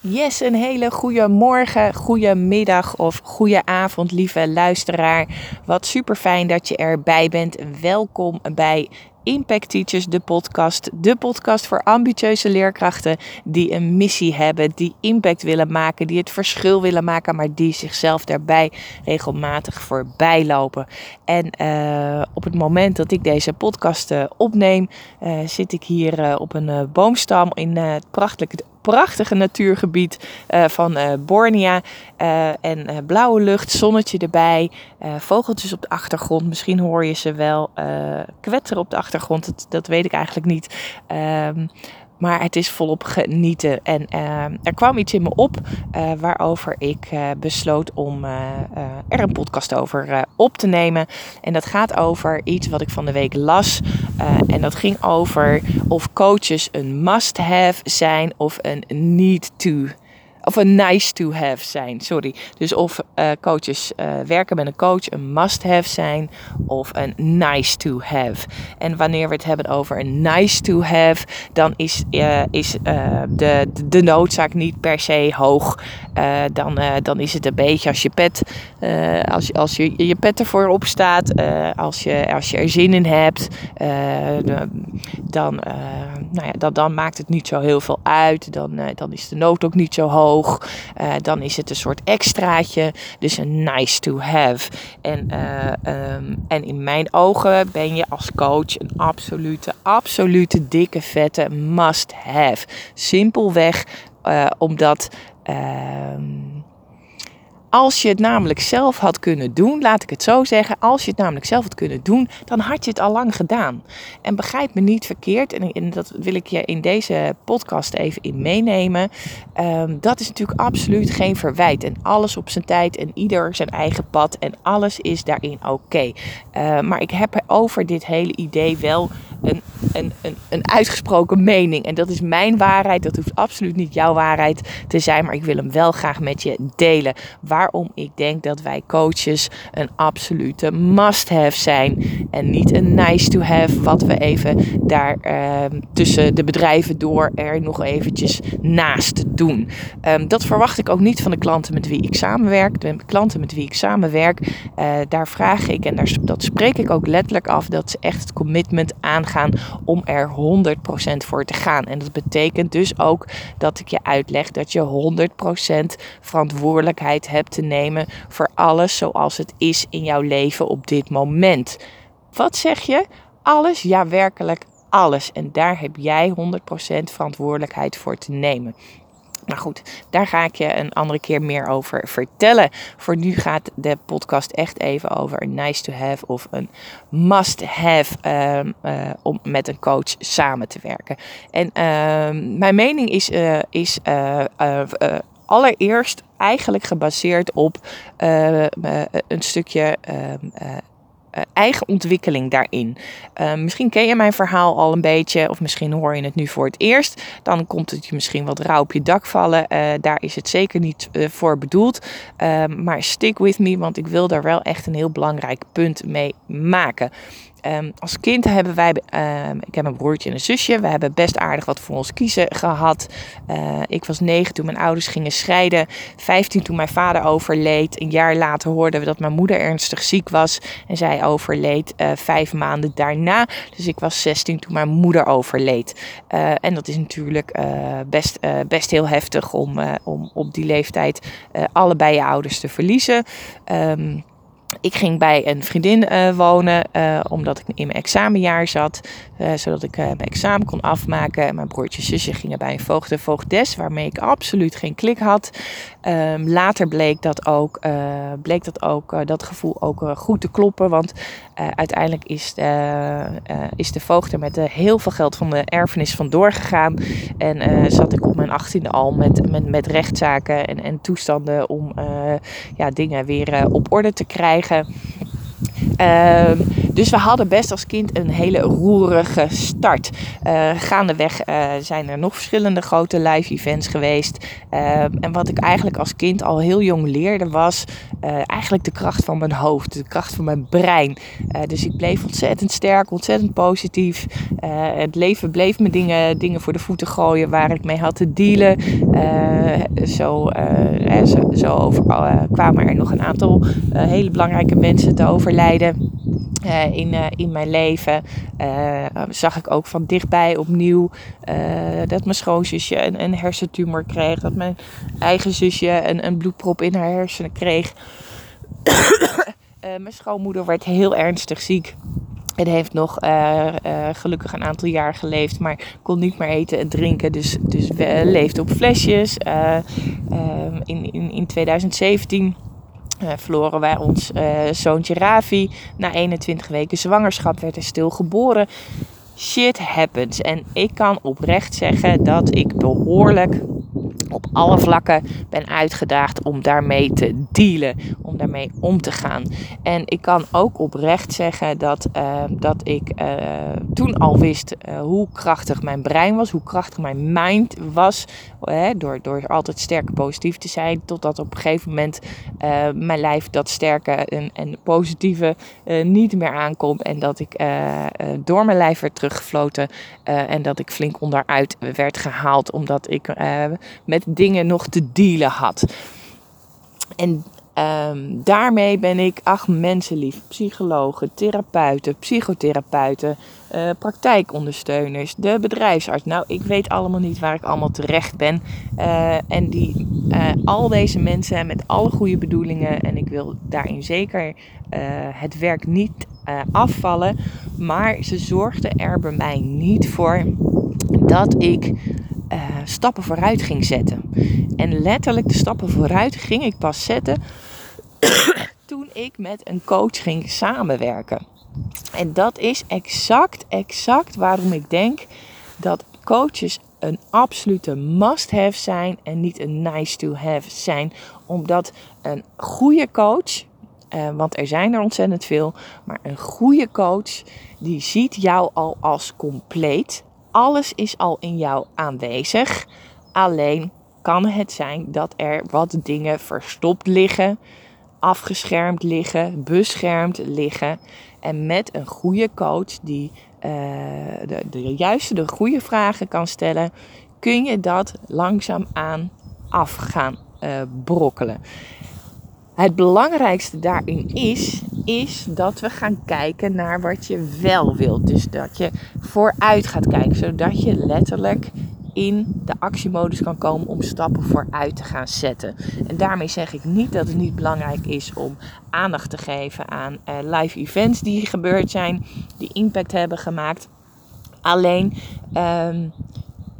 Yes, een hele goede morgen, goede middag of goede avond, lieve luisteraar. Wat super fijn dat je erbij bent. Welkom bij Impact Teachers, de podcast. De podcast voor ambitieuze leerkrachten die een missie hebben, die impact willen maken, die het verschil willen maken, maar die zichzelf daarbij regelmatig voorbij lopen. En uh, op het moment dat ik deze podcast uh, opneem, uh, zit ik hier op een boomstam in het prachtige prachtige natuurgebied uh, van uh, Bornea. Uh, en blauwe lucht, zonnetje erbij. vogeltjes op de achtergrond. Misschien hoor je ze wel kwetteren op de achtergrond. Dat, dat weet ik eigenlijk niet. Ehm, maar het is volop genieten. En uh, er kwam iets in me op uh, waarover ik uh, besloot om er een podcast over op te nemen. En dat gaat over iets wat ik van de week las. en dat ging over of coaches een must-have zijn of een need-to of een nice to have zijn, sorry. Dus of uh, coaches uh, werken met een coach een must have zijn of een nice to have. En wanneer we het hebben over een nice to have, dan is, uh, is de, de noodzaak niet per se hoog. dan, dan is het een beetje als je pet, als, je, als je, je pet ervoor op staat, als, je, als je er zin in hebt, dan, nou ja, dan, dan maakt het niet zo heel veel uit. Dan, dan is de nood ook niet zo hoog. Uh, dan is het een soort extraatje. Dus een nice to have. En, uh, um, en in mijn ogen ben je als coach een absolute, absolute dikke vette must have. Simpelweg uh, omdat. Uh, als je het namelijk zelf had kunnen doen, laat ik het zo zeggen, als je het namelijk zelf had kunnen doen, dan had je het al lang gedaan. En begrijp me niet verkeerd, en, dat wil ik je in deze podcast even in meenemen. Um, dat is natuurlijk absoluut geen verwijt. En alles op zijn tijd en ieder zijn eigen pad en alles is daarin oké. Uh, maar ik heb over dit hele idee wel een, een, een, een uitgesproken mening. En dat is mijn waarheid. Dat hoeft absoluut niet jouw waarheid te zijn, maar ik wil hem wel graag met je delen. Waar waarom ik denk dat wij coaches een absolute must-have zijn. En niet een nice-to-have, wat we even daar uh, tussen de bedrijven door er nog eventjes naast doen. Um, dat verwacht ik ook niet van de klanten met wie ik samenwerk. De klanten met wie ik samenwerk, uh, daar vraag ik en daar, dat spreek ik ook letterlijk af dat ze echt het commitment aangaan om er 100% voor te gaan. En dat betekent dus ook dat ik je uitleg dat je 100% verantwoordelijkheid hebt te nemen voor alles zoals het is in jouw leven op dit moment. Wat zeg je? Alles, ja werkelijk alles. En daar heb jij 100% verantwoordelijkheid voor te nemen. Maar goed, daar ga ik je een andere keer meer over vertellen. Voor nu gaat de podcast echt even over een nice to have of een must have um, uh, om met een coach samen te werken. En uh, mijn mening is, uh, is uh, allereerst eigenlijk gebaseerd op uh, een stukje uh, eigen ontwikkeling daarin. Misschien ken je mijn verhaal al een beetje, of misschien hoor je het nu voor het eerst. Dan komt het je misschien wat rauw op je dak vallen. Daar is het zeker niet voor bedoeld. Ehm, maar stick with me, want ik wil daar wel echt een heel belangrijk punt mee maken. Um, als kind hebben wij, um, ik heb een broertje en een zusje, we hebben best aardig wat voor ons kiezen gehad. Uh, ik was negen toen mijn ouders gingen scheiden, 15 toen mijn vader overleed. Een jaar later hoorden we dat mijn moeder ernstig ziek was en zij overleed uh, vijf maanden daarna. Dus ik was 16 toen mijn moeder overleed. Uh, en dat is natuurlijk best, best heel heftig om, om op die leeftijd allebei je ouders te verliezen. Um, ik ging bij een vriendin uh, wonen, uh, omdat ik in mijn examenjaar zat. Uh, zodat ik mijn examen kon afmaken. Mijn broertje en zusje gingen bij een voogd voogdes, waarmee ik absoluut geen klik had. Um, later bleek dat ook, bleek dat, ook dat gevoel ook goed te kloppen. Want uiteindelijk is de, is de voogd er met heel veel geld van de erfenis vandoor gegaan. En zat ik op mijn achttiende al met, met, met rechtszaken en, en toestanden om ja, dingen weer op orde te krijgen krijgen. Ehm, dus we hadden best als kind een hele roerige start. Uh, gaandeweg uh, zijn er nog verschillende grote live events geweest. Ehm, en wat ik eigenlijk als kind al heel jong leerde was uh, eigenlijk de kracht van mijn hoofd, de kracht van mijn brein. dus ik bleef ontzettend sterk, ontzettend positief. het leven bleef me dingen, dingen voor de voeten gooien waar ik mee had te dealen. zo, zo, kwamen er nog een aantal hele belangrijke mensen te overlijden. Uh, in, uh, in mijn leven uh, zag ik ook van dichtbij opnieuw dat mijn schoonzusje een, een hersentumor kreeg. Dat mijn eigen zusje een, een bloedprop in haar hersenen kreeg. mijn schoonmoeder werd heel ernstig ziek. En heeft nog gelukkig een aantal jaar geleefd, maar kon niet meer eten en drinken. Dus, dus we leefden op flesjes. in, in, in 2017 uh, verloren wij ons uh, zoontje Ravi. Na 21 weken zwangerschap werd hij stil geboren. Shit happens. En ik kan oprecht zeggen dat ik behoorlijk op alle vlakken ben uitgedaagd om daarmee te dealen, om daarmee om te gaan. En ik kan ook oprecht zeggen dat, uh, dat ik uh, toen al wist uh, hoe krachtig mijn brein was, hoe krachtig mijn mind was, door, door altijd sterk positief te zijn, totdat op een gegeven moment mijn lijf dat sterke en, en positieve niet meer aankomt en dat ik door mijn lijf werd teruggefloten en dat ik flink onderuit werd gehaald omdat ik met dingen nog te dealen had. En um, daarmee ben ik acht mensen lief. Psychologen, therapeuten, psychotherapeuten, uh, praktijkondersteuners, de bedrijfsarts. Nou, ik weet allemaal niet waar ik allemaal terecht ben. Uh, en die, uh, al deze mensen met alle goede bedoelingen. En ik wil daarin zeker het werk niet afvallen. Maar ze zorgden er bij mij niet voor dat ik uh, stappen vooruit ging zetten. En letterlijk de stappen vooruit ging ik pas zetten toen ik met een coach ging samenwerken. En dat is exact, exact waarom ik denk dat coaches een absolute must-have zijn en niet een nice-to-have zijn. Omdat een goede coach, uh, want er zijn er ontzettend veel, maar een goede coach die ziet jou al als compleet alles is al in jou aanwezig. Alleen kan het zijn dat er wat dingen verstopt liggen, afgeschermd liggen, beschermd liggen. En met een goede coach die uh, de, de juiste, de goede vragen kan stellen, kun je dat langzaamaan af gaan uh, brokkelen. Het belangrijkste daarin is, is dat we gaan kijken naar wat je wel wilt. Dus dat je vooruit gaat kijken, zodat je letterlijk in de actiemodus kan komen om stappen vooruit te gaan zetten. En daarmee zeg ik niet dat het niet belangrijk is om aandacht te geven aan uh, live events die gebeurd zijn, die impact hebben gemaakt. Alleen um,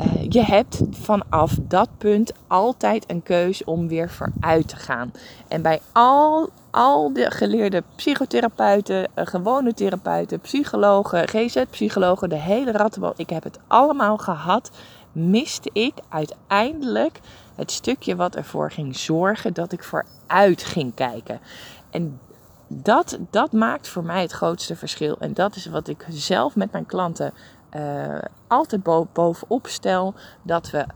uh, je hebt vanaf dat punt altijd een keus om weer vooruit te gaan. En bij al, al de geleerde psychotherapeuten, uh, gewone therapeuten, psychologen, GZ-psychologen, de hele rattenbal, ik heb het allemaal gehad, miste ik uiteindelijk het stukje wat ervoor ging zorgen dat ik vooruit ging kijken. En dat, dat maakt voor mij het grootste verschil. En dat is wat ik zelf met mijn klanten uh, altijd bovenop stel dat we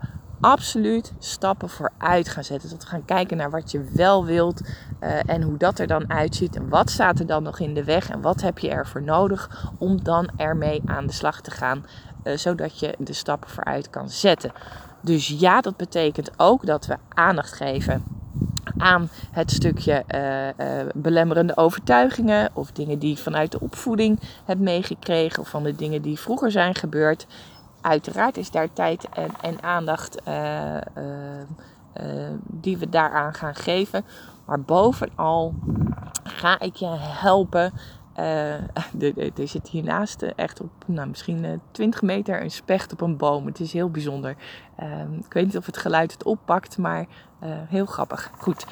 absoluut stappen vooruit gaan zetten. Dat we gaan kijken naar wat je wel wilt uh, en hoe dat er dan uitziet. En wat staat er dan nog in de weg en wat heb je ervoor nodig om dan ermee aan de slag te gaan. Uh, zodat je de stappen vooruit kan zetten. Dus ja, dat betekent ook dat we aandacht geven aan het stukje uh, uh, belemmerende overtuigingen of dingen die vanuit de opvoeding heb meegekregen of van de dingen die vroeger zijn gebeurd. Uiteraard is daar tijd en, en aandacht uh, die we daaraan gaan geven. Maar bovenal ga ik je helpen uh, er zit hiernaast echt op nou, misschien 20 meter een specht op een boom. Het is heel bijzonder. Uh, ik weet niet of het geluid het oppakt, maar heel grappig. Goed.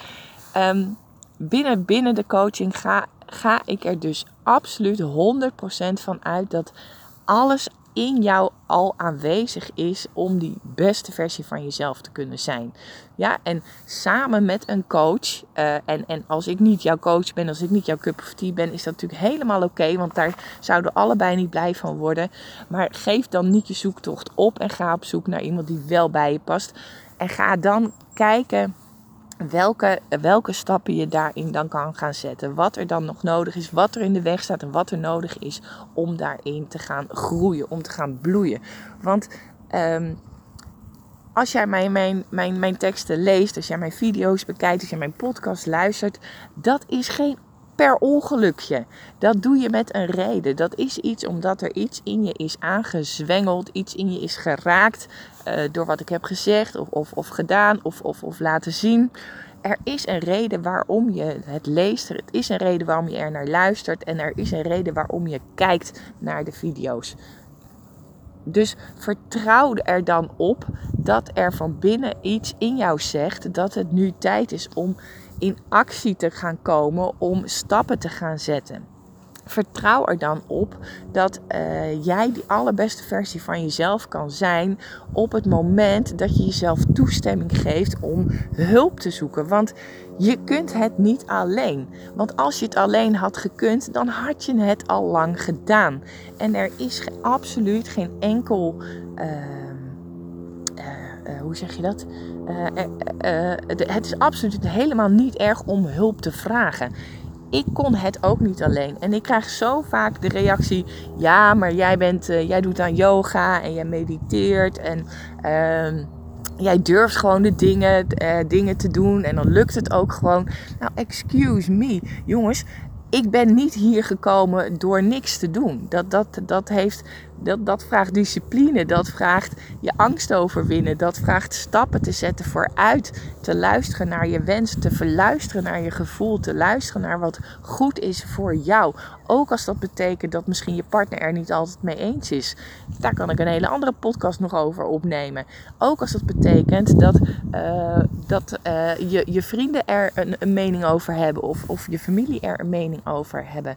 Um, binnen, binnen de coaching ga, ga ik er dus absoluut 100% van uit dat alles in jou al aanwezig is om die beste versie van jezelf te kunnen zijn. Ja, en samen met een coach, uh, en, en als ik niet jouw coach ben, als ik niet jouw cup of tea ben, is dat natuurlijk helemaal oké, want daar zouden allebei niet blij van worden. Maar geef dan niet je zoektocht op en ga op zoek naar iemand die wel bij je past. En ga dan kijken welke, welke stappen je daarin dan kan gaan zetten. Wat er dan nog nodig is, wat er in de weg staat en wat er nodig is om daarin te gaan groeien, om te gaan bloeien. Want um, als jij mijn, mijn, mijn, mijn teksten leest, als jij mijn video's bekijkt, als jij mijn podcast luistert, dat is geen per ongelukje. Dat doe je met een reden. Dat is iets omdat er iets in je is aangezwengeld, iets in je is geraakt uh, door wat ik heb gezegd of, of, of gedaan of, of, of laten zien. Er is een reden waarom je het leest. Er is een reden waarom je er naar luistert. En er is een reden waarom je kijkt naar de video's. Dus vertrouw er dan op dat er van binnen iets in jou zegt dat het nu tijd is om in actie te gaan komen, om stappen te gaan zetten. Vertrouw er dan op dat uh, jij die allerbeste versie van jezelf kan zijn op het moment dat je jezelf toestemming geeft om hulp te zoeken. Want je kunt het niet alleen. Want als je het alleen had gekund, dan had je het al lang gedaan. En er is absoluut geen enkel. Uh, uh, hoe zeg je dat? het is absoluut helemaal niet erg om hulp te vragen ik kon het ook niet alleen. En ik krijg zo vaak de reactie: ja, maar jij, bent, jij doet aan yoga en jij mediteert en uh, jij durft gewoon de dingen, dingen te doen en dan lukt het ook gewoon. Nou, excuse me, jongens. Ik ben niet hier gekomen door niks te doen. Dat, dat, dat heeft dat, dat vraagt discipline, dat vraagt je angst overwinnen, dat vraagt stappen te zetten vooruit, te luisteren naar je wens, te verluisteren naar je gevoel, te luisteren naar wat goed is voor jou. Ook als dat betekent dat misschien je partner er niet altijd mee eens is. Daar kan ik een hele andere podcast nog over opnemen. Ook als dat betekent dat, uh, dat uh, je, je vrienden er een, een mening over hebben of, of je familie er een mening over hebben.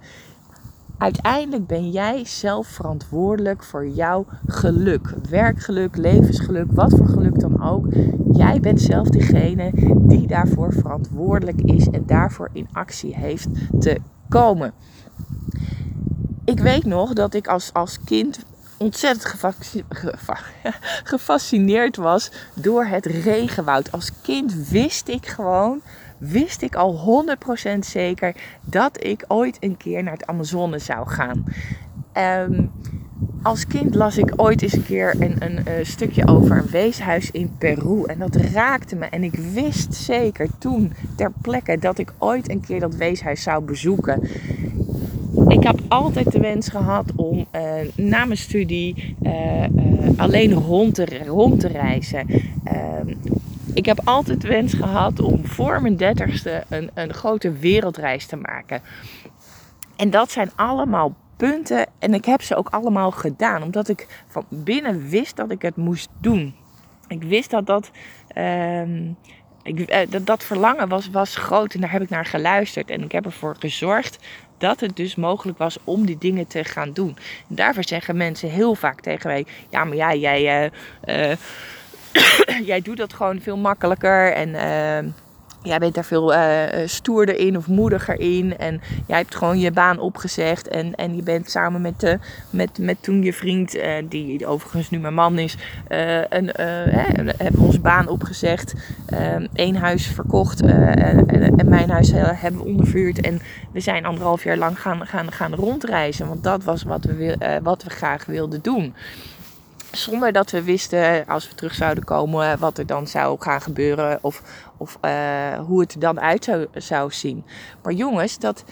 Uiteindelijk ben jij zelf verantwoordelijk voor jouw geluk. Werkgeluk, levensgeluk, wat voor geluk dan ook. Jij bent zelf degene die daarvoor verantwoordelijk is en daarvoor in actie heeft te komen. Ik weet nog dat ik als, als kind ontzettend gefascineerd was door het regenwoud. Als kind wist ik gewoon wist ik al 100% zeker dat ik ooit een keer naar het Amazone zou gaan. Um, als kind las ik ooit eens een keer een, een, eh, stukje over een weeshuis in Peru. En dat raakte me. En ik wist zeker toen ter plekke dat ik ooit een keer dat weeshuis zou bezoeken. Ik heb altijd de wens gehad om uh, na mijn studie uh, uh, alleen rond te, rond te reizen. Ehm, ik heb altijd wens gehad om voor mijn dertigste een, een grote wereldreis te maken. En dat zijn allemaal punten en ik heb ze ook allemaal gedaan. Omdat ik van binnen wist dat ik het moest doen. Ik wist dat dat, ik, eh, dat, verlangen was, was groot en daar heb ik naar geluisterd. En ik heb ervoor gezorgd dat het dus mogelijk was om die dingen te gaan doen. En daarvoor zeggen mensen heel vaak tegen mij: Ja, maar ja, jij. Uh, jij doet dat gewoon veel makkelijker en uh, jij bent daar veel uh, stoerder in of moediger in. En jij hebt gewoon je baan opgezegd en, en je bent samen met, de, met, met toen je vriend, die overigens nu mijn man is, een, hebben onze baan opgezegd. één huis verkocht en, en, mijn huis hebben we ondervuurd. En we zijn anderhalf jaar lang gaan, gaan, gaan rondreizen, want dat was wat we, wat we graag wilden doen. Zonder dat we wisten, als we terug zouden komen, wat er dan zou gaan gebeuren of, of uh, hoe het er dan uit zou, zou zien. Maar jongens, dat,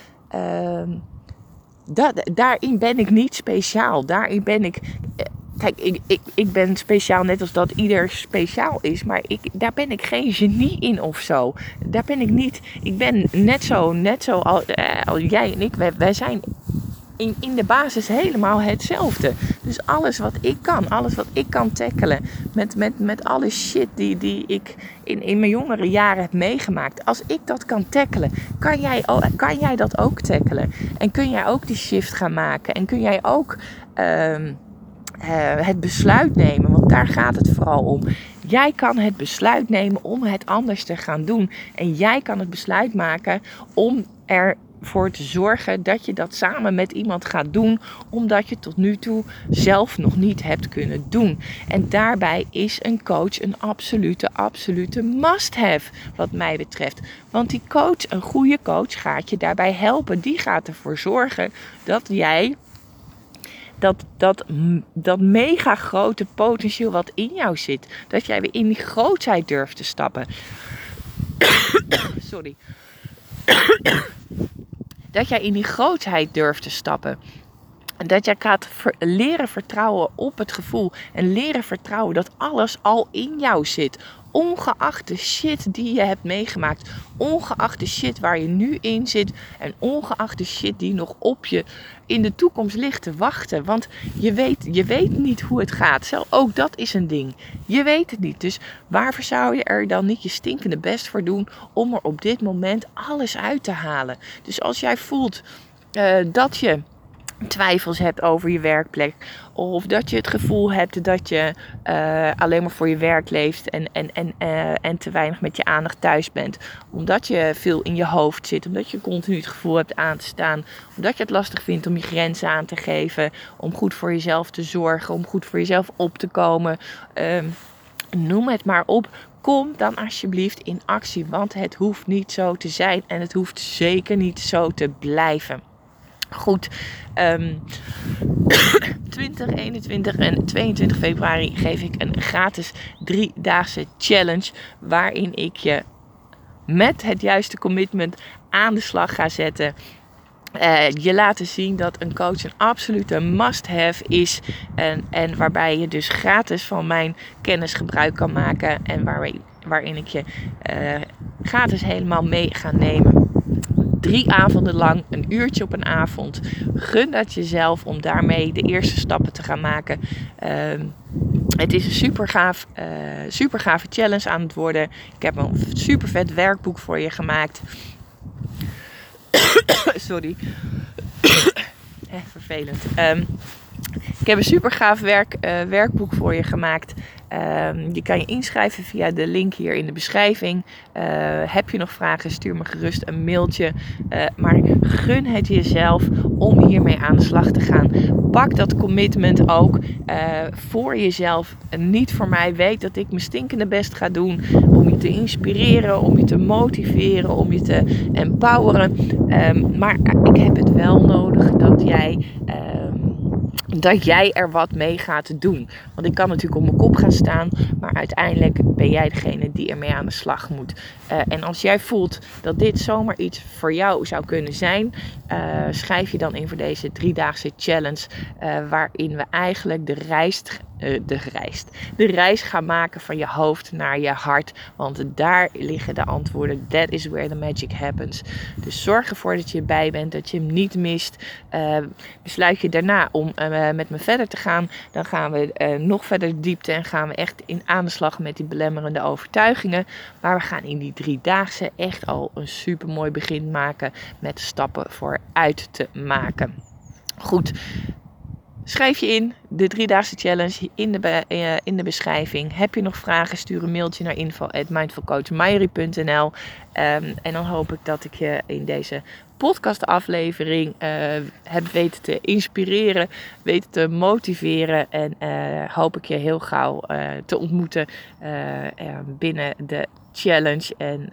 dat, daarin ben ik niet speciaal. Daarin ben ik. Eh, kijk, ik, ik, ik ben speciaal net als dat ieder speciaal is. Maar ik, daar ben ik geen genie in of zo. Daar ben ik niet. Ik ben net zo, net zo eh, als jij en ik. Wij, wij zijn in, de basis helemaal hetzelfde. Dus alles wat ik kan, alles wat ik kan tackelen, met, met, met alle shit die, die ik in, in mijn jongere jaren heb meegemaakt. Als ik dat kan tackelen, kan jij, kan jij dat ook tackelen? En kun jij ook die shift gaan maken? En kun jij ook. Uh, het besluit nemen, want daar gaat het vooral om. Jij kan het besluit nemen om het anders te gaan doen. En jij kan het besluit maken om er voor te zorgen dat je dat samen met iemand gaat doen, omdat je tot nu toe zelf nog niet hebt kunnen doen. En daarbij is een coach een absolute, absolute must-have, wat mij betreft. Want die coach, een goede coach, gaat je daarbij helpen. Die gaat ervoor zorgen dat jij dat, dat, dat mega grote potentieel wat in jou zit, dat jij weer in die grootheid durft te stappen. Sorry dat jij in die grootheid durft te stappen. Dat jij gaat leren vertrouwen op het gevoel. En leren vertrouwen dat alles al in jou zit. Ongeacht de shit die je hebt meegemaakt. Ongeacht de shit waar je nu in zit. En ongeacht de shit die nog op je in de toekomst ligt te wachten. Want je weet, je weet niet hoe het gaat. Zelf, ook dat is een ding. Je weet het niet. Dus waarvoor zou je er dan niet je stinkende best voor doen om er op dit moment alles uit te halen? Dus als jij voelt uh, dat je twijfels hebt over je werkplek. Of dat je het gevoel hebt dat je uh, alleen maar voor je werk leeft en, en, en, uh, en te weinig met je aandacht thuis bent. Omdat je veel in je hoofd zit. Omdat je continu het gevoel hebt aan te staan. Omdat je het lastig vindt om je grenzen aan te geven. Om goed voor jezelf te zorgen. Om goed voor jezelf op te komen. Uh, noem het maar op. Kom dan alsjeblieft in actie. Want het hoeft niet zo te zijn. En het hoeft zeker niet zo te blijven. Goed, um, 20, 21 en 22 februari geef ik een gratis driedaagse challenge. Waarin ik je met het juiste commitment aan de slag ga zetten. Uh, je laten zien dat een coach een absolute must-have is. En, en waarbij je dus gratis van mijn kennis gebruik kan maken. En waarin, waarin ik je uh, gratis helemaal mee ga nemen drie avonden lang, een uurtje op een avond. Gun dat jezelf om daarmee de eerste stappen te gaan maken. Ehm, het is een super, gaaf, super gave challenge aan het worden. Ik heb een super vet werkboek voor je gemaakt. Sorry. eh, vervelend. Um, ik heb een super gaaf werk, uh, werkboek voor je gemaakt. Um, je kan je inschrijven via de link hier in de beschrijving. Uh, heb je nog vragen, stuur me gerust een mailtje. Uh, maar gun het jezelf om hiermee aan de slag te gaan. Pak dat commitment ook voor jezelf. En niet voor mij. Weet dat ik mijn stinkende best ga doen. Om je te inspireren, om je te motiveren, om je te empoweren. Um, maar ik heb het wel nodig dat jij dat jij er wat mee gaat doen. Want ik kan natuurlijk op mijn kop gaan staan, maar uiteindelijk ben jij degene die ermee aan de slag moet. Uh, en als jij voelt dat dit zomaar iets voor jou zou kunnen zijn, uh, schrijf je dan in voor deze driedaagse challenge, uh, waarin we eigenlijk de reis de, reis, de reis gaan maken van je hoofd naar je hart. Want daar liggen de antwoorden. That is where the magic happens. Dus zorg ervoor dat je erbij bent, dat je hem niet mist. Uh, besluit je daarna om uh, met me verder te gaan, dan gaan we nog verder diepte en gaan we echt in aan de slag met die belemmerende overtuigingen. Maar we gaan in die driedaagse echt al een super mooi begin maken met stappen vooruit te maken. Goed, Schrijf je in, de driedaagse challenge in de, uh, in de beschrijving. Heb je nog vragen, stuur een mailtje naar info.mindfulcoachmairie.nl um, ehm, En dan hoop ik dat ik je in deze podcastaflevering uh, heb weten te inspireren, weten te motiveren. En uh, hoop ik je heel gauw te ontmoeten binnen de challenge. En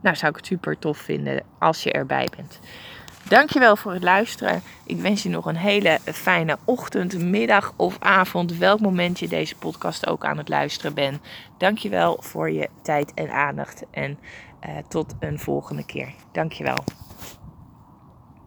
nou zou ik het super tof vinden als je erbij bent. Dankjewel voor het luisteren. Ik wens je nog een hele fijne ochtend, middag of avond. Welk moment je deze podcast ook aan het luisteren bent. Dankjewel voor je tijd en aandacht. En uh, tot een volgende keer. Dankjewel.